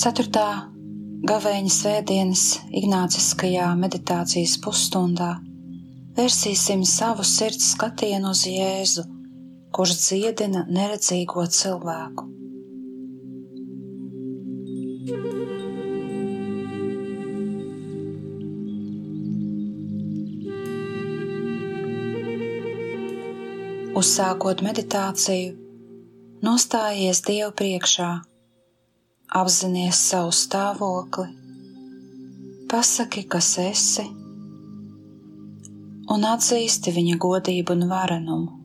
Ceturtā gavēņa svētdienas Ignāciskajā meditācijas pusstundā vērsīsim savu sirds skatienu uz Jēzu, kurš dziedina neredzīgo cilvēku. Uzsākot meditāciju, nostājies Dievu priekšā apzināties savu stāvokli, pasaki, kas esi, un atzīsti viņa godību un varenumu.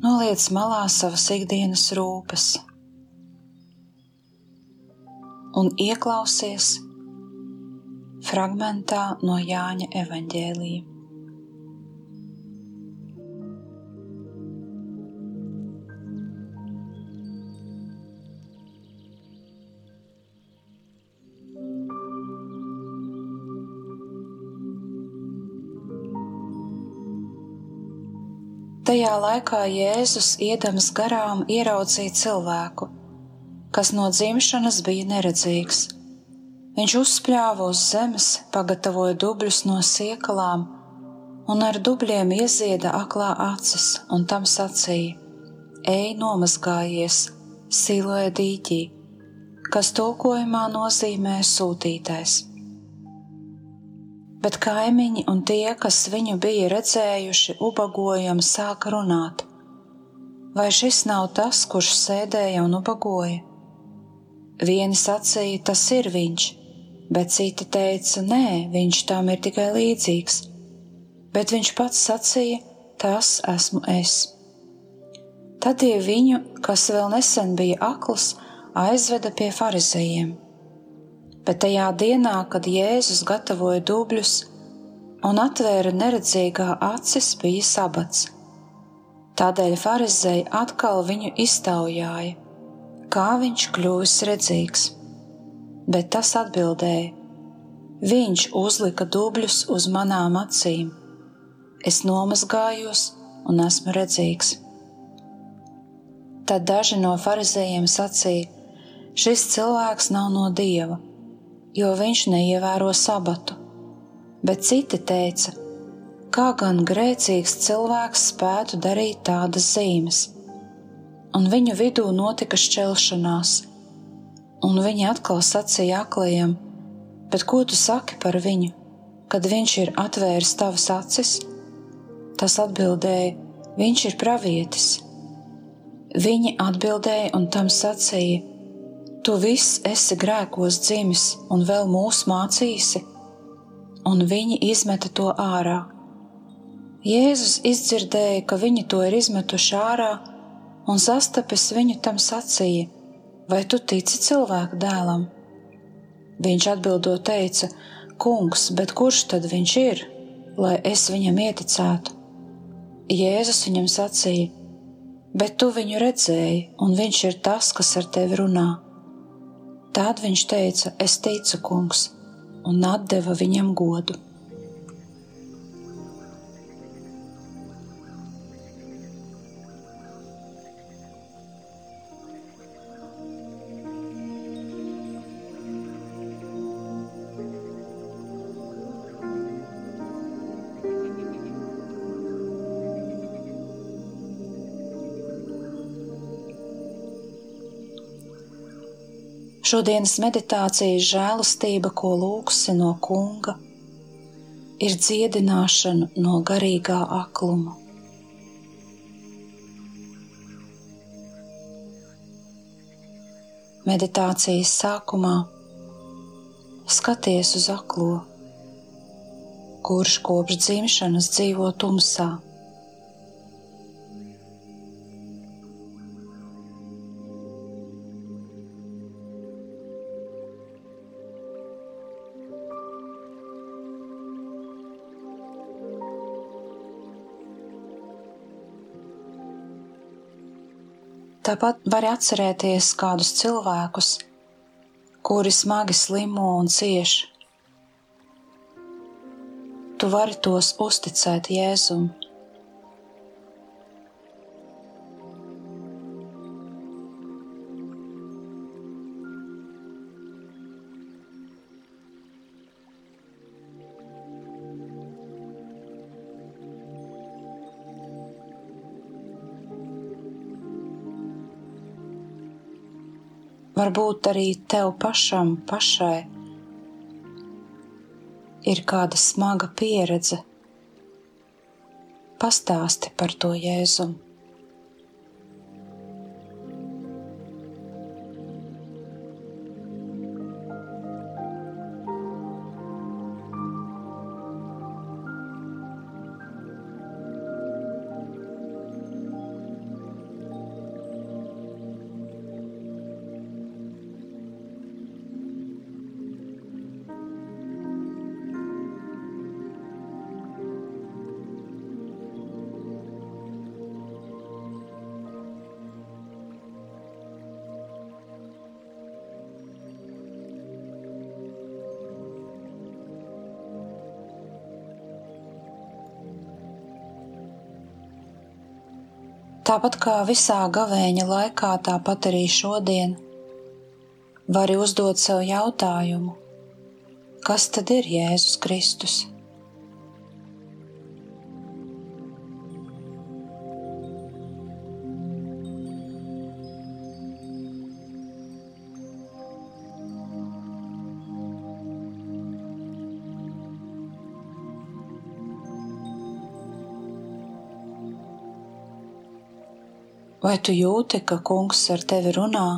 Noliec malā savas ikdienas rūpes un ieklausies fragmentā no Jāņa evaņģēlīja. Tajā laikā Jēzus iedams garām ieraudzīja cilvēku, kas no dzimšanas bija neredzīgs. Viņš uzspļāva uz zemes, pagatavoja dubļus no siekalām un ar dubļiem iezieda aklā acis un tam sacīja: Ej, nomazgājies, siloē dīķī, kas tulkojumā nozīmē sūtītais bet kaimiņi un tie, kas viņu bija redzējuši ubagojam, sāka runāt. Vai šis nav tas, kurš sēdēja un ubagoja? Vieni sacīja, tas ir viņš, bet citi teica, nē, viņš tam ir tikai līdzīgs. Bet viņš pats sacīja, tas esmu es. Tad tie viņu, kas vēl nesen bija akls, aizveda pie farizējiem bet tajā dienā, kad Jēzus gatavoja dubļus un atvēra neredzīgā acis, bija sabats. Tādēļ farizēji atkal viņu iztaujāja, kā viņš kļuvis redzīgs. Bet tas atbildēja: Viņš uzlika dubļus uz manām acīm, es nomazgājos un esmu redzīgs. Tad daži no farizējiem sacīja: Šis cilvēks nav no dieva jo viņš neievēro sabatu. Bet citi teica, kā gan grēcīgs cilvēks spētu darīt tādas zīmes. Un viņu vidū notika šķelšanās, un viņi atkal sacīja aklajam, bet ko tu saki par viņu, kad viņš ir atvēris tavas acis? Tas atbildēja, viņš ir pravietis. Viņi atbildēja un tam sacīja, Tu viss esi grēkos dzimis un vēl mūs mācīsi, un viņi izmeta to ārā. Jēzus izdzirdēja, ka viņi to ir izmetuši ārā, un sastapis viņu tam sacīja: Vai tu tici cilvēku dēlam? Viņš atbildot teica: Kungs, bet kurš tad viņš ir, lai es viņam ieticētu? Jēzus viņam sacīja: Bet tu viņu redzēji, un viņš ir tas, kas ar tevi runā. Tad viņš teica: Es ticu, kungs, un atdeva viņam godu. Šodienas meditācijas žēlastība, ko lūgsi no kunga, ir dziedināšana no garīgā akluma. Meditācijas sākumā skaties uz aklo, kurš kopš dzimšanas dzīvo tumsā. Tāpat var atcerēties kādus cilvēkus, kuri smagi slimo un cieš. Tu vari tos uzticēt Jēzum. Varbūt arī tev pašam, pašai ir kāda smaga pieredze. Pastāsti par to Jēzumu. Tāpat kā visā gavēņa laikā, tāpat arī šodien vari uzdot sev jautājumu, kas tad ir Jēzus Kristus? Vai tu jūti, ka kungs ar tevi runā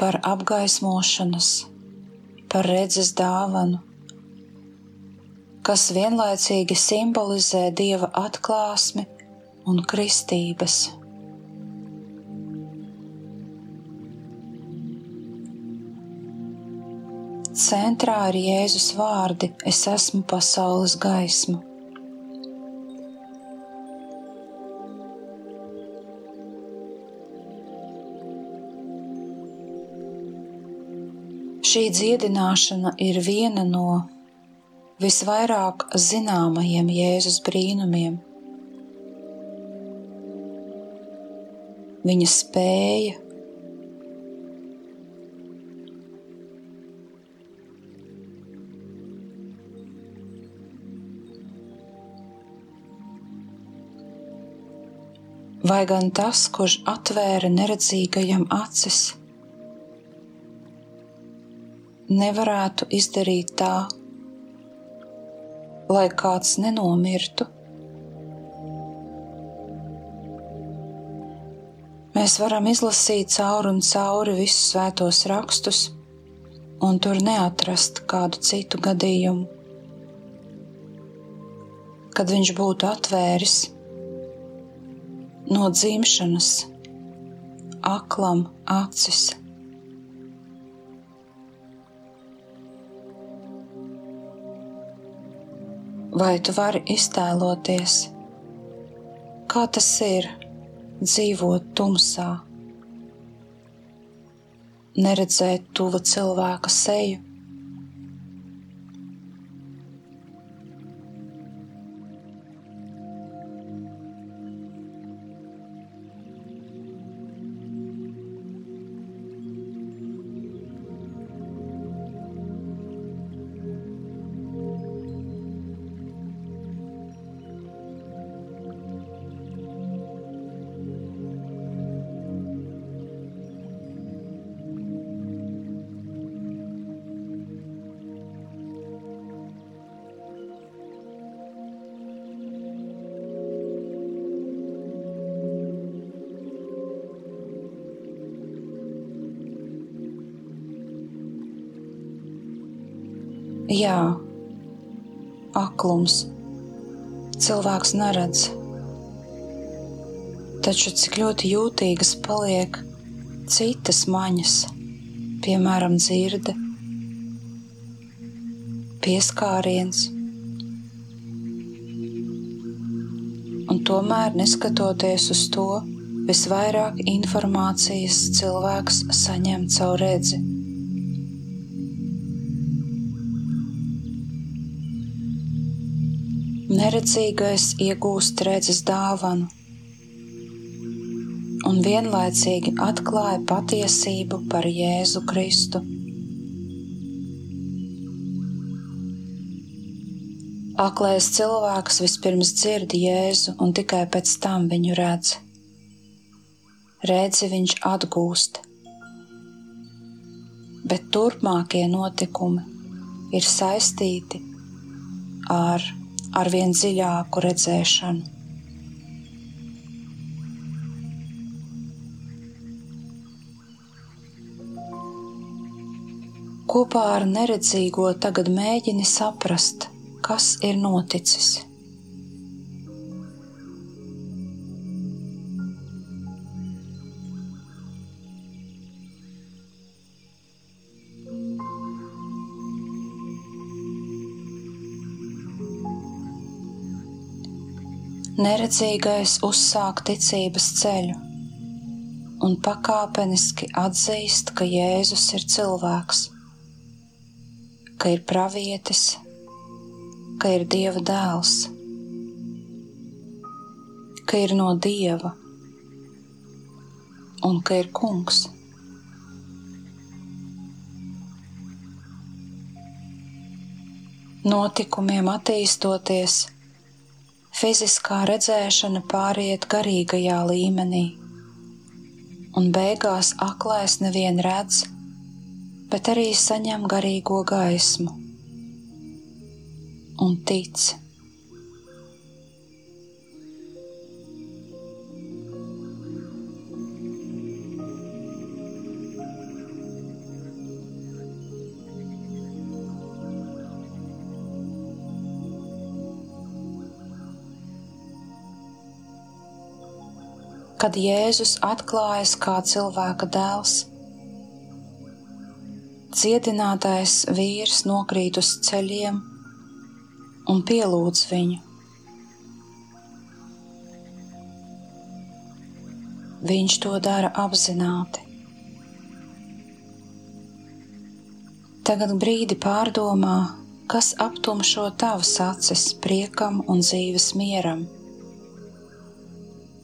par apgaismošanas, par redzes dāvanu, kas vienlaicīgi simbolizē dieva atklāsmi un kristības? Centrā ir Jēzus vārdi: Es esmu pasaules gaisma. Šī dziedināšana ir viena no visvairāk zināmajiem Jēzus brīnumiem. Viņa spēja vai gan tas, kurš atvēra neredzīgajam acis nevarētu izdarīt tā, lai kāds nenomirtu. Mēs varam izlasīt cauri un cauri visus svētos rakstus, un tur neatrast kādu citu gadījumu, kad viņš būtu atvēris no dzimšanas aklam acis. Vai tu vari iztēloties, kā tas ir dzīvot tumsā, neredzēt tuva cilvēka seju? Jā, aklums. Cilvēks neredz. Taču cik ļoti jūtīgas paliek citas maņas, piemēram, dzirde, pieskāriens. Un tomēr, neskatoties uz to, visvairāk informācijas cilvēks saņem caur redzi. Neredzīgais iegūst redzes dāvanu un vienlaicīgi atklāja patiesību par Jēzu Kristu. Aklais cilvēks vispirms dzird Jēzu un tikai pēc tam viņu redz. Redzi viņš atgūst, bet turpmākie notikumi ir saistīti ar arvien dziļāku redzēšanu. Kopā ar neredzīgo tagad mēģini saprast, kas ir noticis. Neredzīgais uzsāk ticības ceļu un pakāpeniski atzīst, ka Jēzus ir cilvēks, ka ir pravietis, ka ir Dieva dēls, ka ir no Dieva un ka ir kungs. Notikumiem attīstoties, fiziskā redzēšana pāriet garīgajā līmenī, un beigās aklais nevien redz, bet arī saņem garīgo gaismu un tic. Kad Jēzus atklājas kā cilvēka dēls, dziedinātais vīrs nokrīt uz ceļiem un pielūdz viņu. Viņš to dara apzināti. Tagad brīdi pārdomā, kas aptumšo tavas acis priekam un dzīves mieram.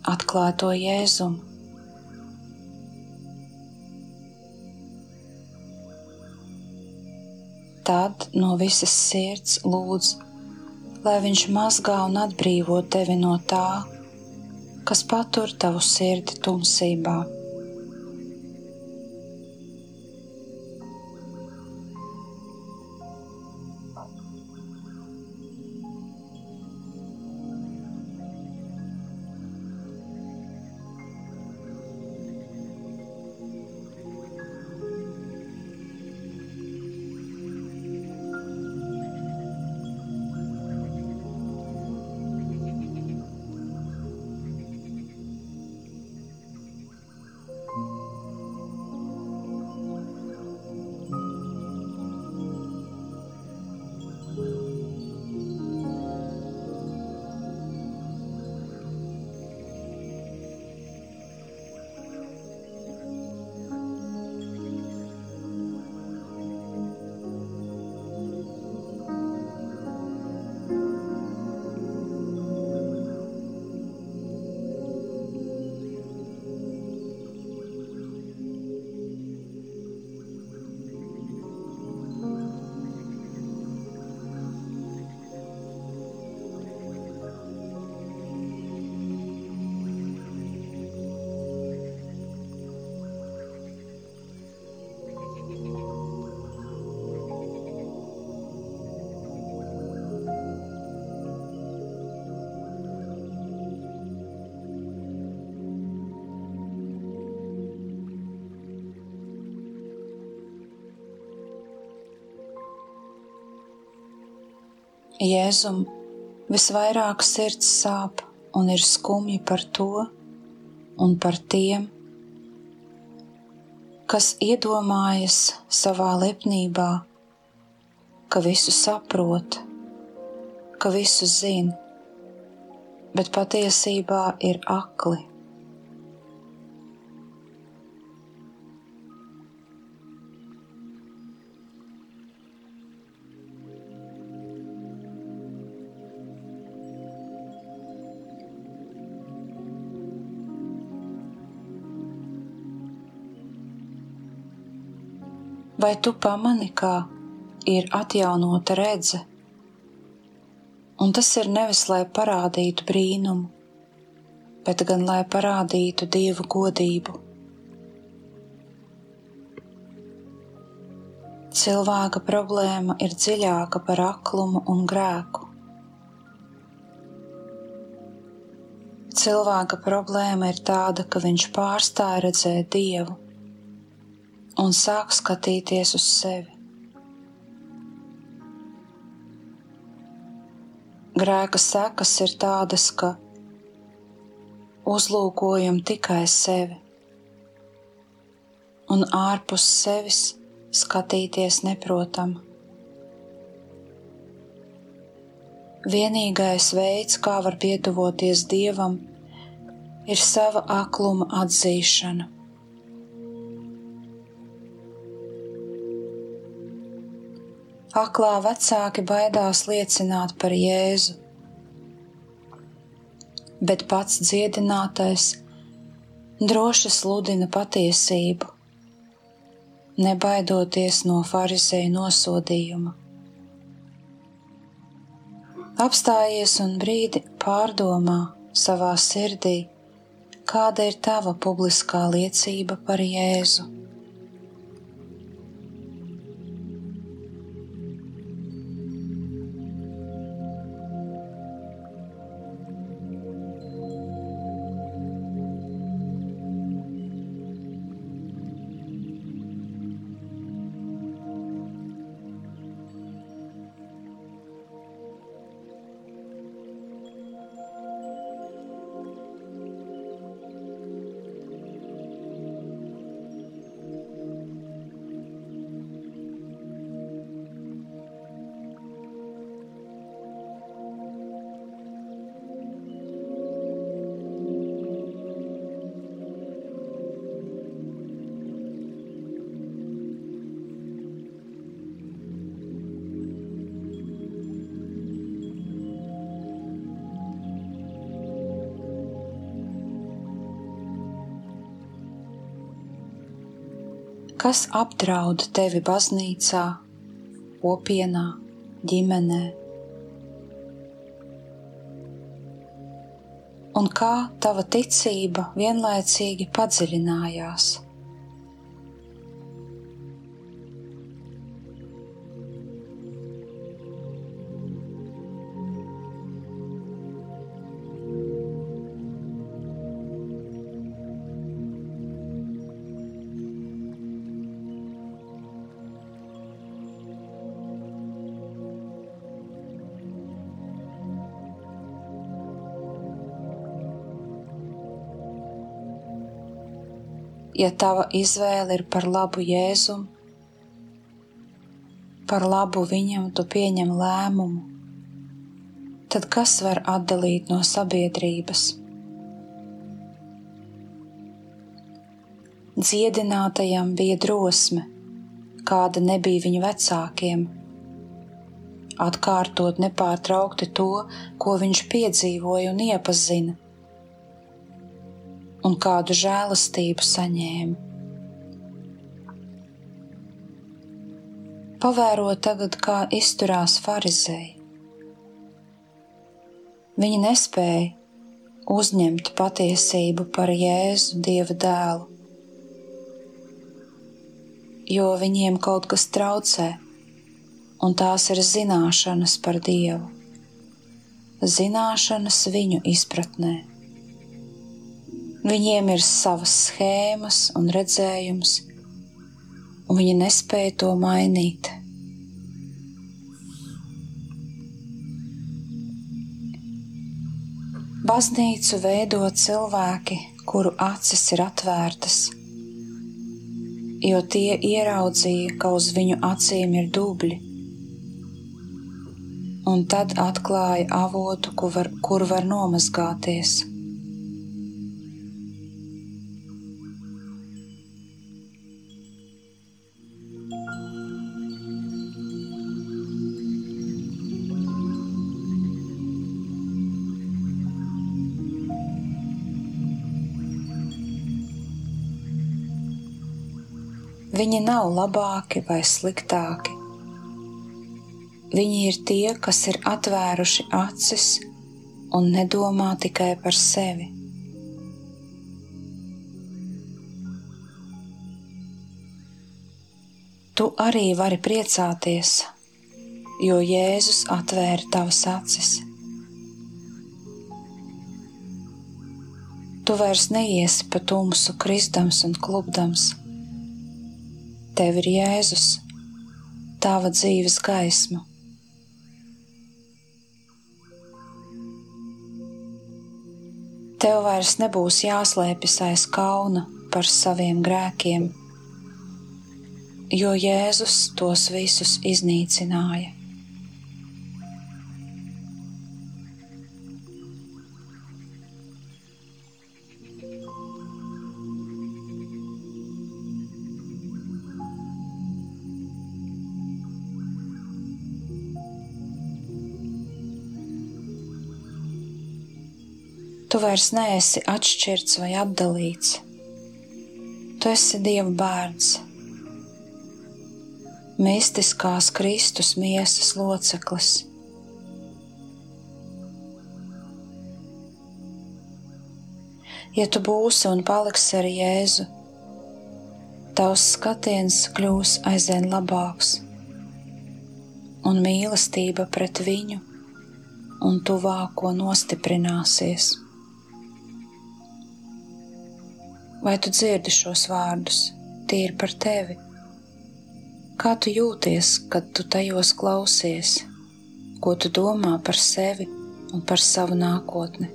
Atklāj to jēzumu. Tad no visas sirds lūdz lai viņš mazgā un atbrīvo tevi no tā, kas patur tavu sirdi tumsībā. Jēzum visvairāk sirds sāp un ir skumji par to un par tiem, kas iedomājas savā lepnībā, ka visu saprot, ka visu zina, bet patiesībā ir akli Vai tu pamani, kā ir atjaunota redzes? Un tas ir nevis lai parādītu brīnumu, bet gan lai parādītu dievu godību. Cilvēka problēma ir dziļāka par aklumu un grēku. Cilvēka problēma ir tāda, ka viņš pārstāja redzēt dievu un sāk skatīties uz sevi. Grēka sekas ir tādas, ka uzlūkojam tikai sevi, un ārpus sevis skatīties neprotam. Vienīgais veids, kā var pietuvoties dievam, ir sava akluma atzīšana. Aklā vecāki baidās liecināt par Jēzu, bet pats dziedinātais droši sludina patiesību, nebaidoties no farizēju nosodījuma. Apstājies un brīdi pārdomā savā sirdī, kāda ir tava publiskā liecība par Jēzu. Kas apdraud tevi baznīcā, kopienā, ģimenē. Un kā tava ticība vienlaicīgi padziļinājās. Ja tava izvēle ir par labu Jēzum, par labu viņam tu pieņem lēmumu, tad kas var atdalīt no sabiedrības? Dziedinātajam bija drosme, kāda nebija viņa vecākiem, atkārtot nepārtraukti to, ko viņš piedzīvoja un iepazina un kādu žēlastību saņēma. Pavēro tagad, kā izturās farizēji. Viņi nespēja uzņemt patiesību par Jēzu Dieva dēlu, jo viņiem kaut kas traucē, un tās ir zināšanas par Dievu, zināšanas viņu izpratnē. Viņiem ir savas schēmas un redzējums, un viņi nespēja to mainīt. Baznīcu veido cilvēki, kuru acis ir atvērtas, jo tie ieraudzīja, ka uz viņu acīm ir dubļi, un tad atklāja avotu, kur var, kur var nomazgāties. Viņi nav labāki vai sliktāki. Viņi ir tie, kas ir atvēruši acis un nedomā tikai par sevi. Tu arī vari priecāties, jo Jēzus atvēra tavas acis. Tu vairs neiesi pa tumsu, kristams un klubdams. Tev ir Jēzus, tava dzīves gaisma. Tev vairs nebūs jāslēpjas aiz kauna par saviem grēkiem, jo Jēzus tos visus iznīcināja. Tu vairs neesi atšķirts vai atdalīts. Tu esi Dieva bērns, mistiskās Kristus miesas loceklis. Ja tu būsi un paliksi ar Jēzu, tavs skatiens kļūs aizvien labāks, un mīlestība pret viņu un tuvāko nostiprināsies. Vai tu dzirdi šos vārdus? Tie ir par tevi. Kā tu jūties, kad tu tajos klausies? Ko tu domā par sevi un par savu nākotni?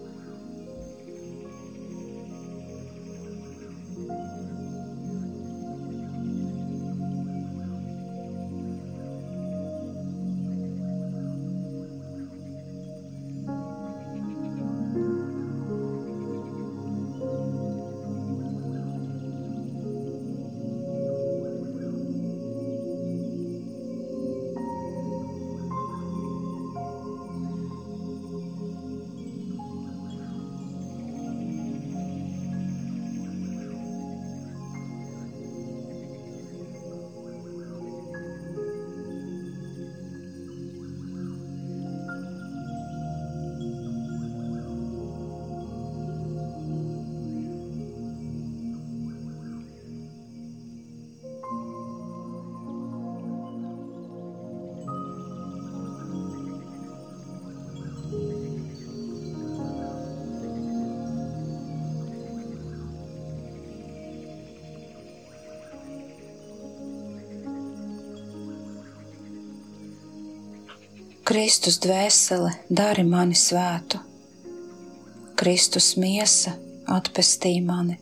Kristus dvēsele dari mani svētu, Kristus miesa atpestīja mani,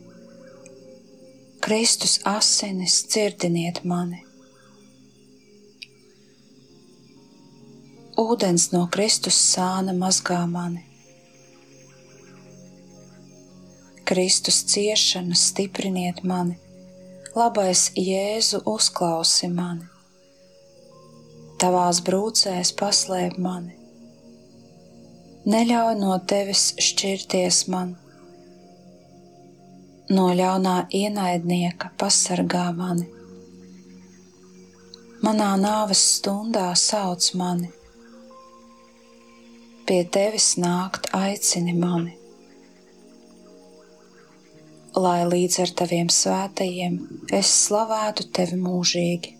Kristus asinis dzirdiniet mani. Ūdens no Kristus sāna mazgā mani. Kristus ciešanas stipriniet mani, labais Jēzu uzklausi mani tavās brūcēs paslēp mani. Neļauj no tevis šķirties man, no ļaunā ienaidnieka pasargā mani. Manā nāves stundā sauc mani, pie tevis nākt aicini mani. Lai līdz ar taviem svētajiem es slavētu tevi mūžīgi.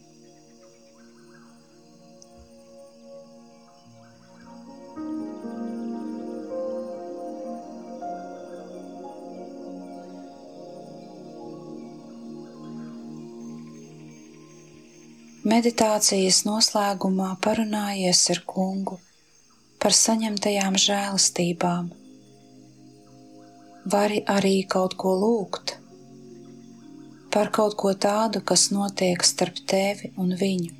Meditācijas noslēgumā parunājies ar kungu par saņemtajām žēlastībām. Vari arī kaut ko lūgt par kaut ko tādu, kas notiek starp tevi un viņu.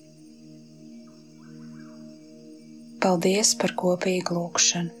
Paldies par kopīgu lūgšanu!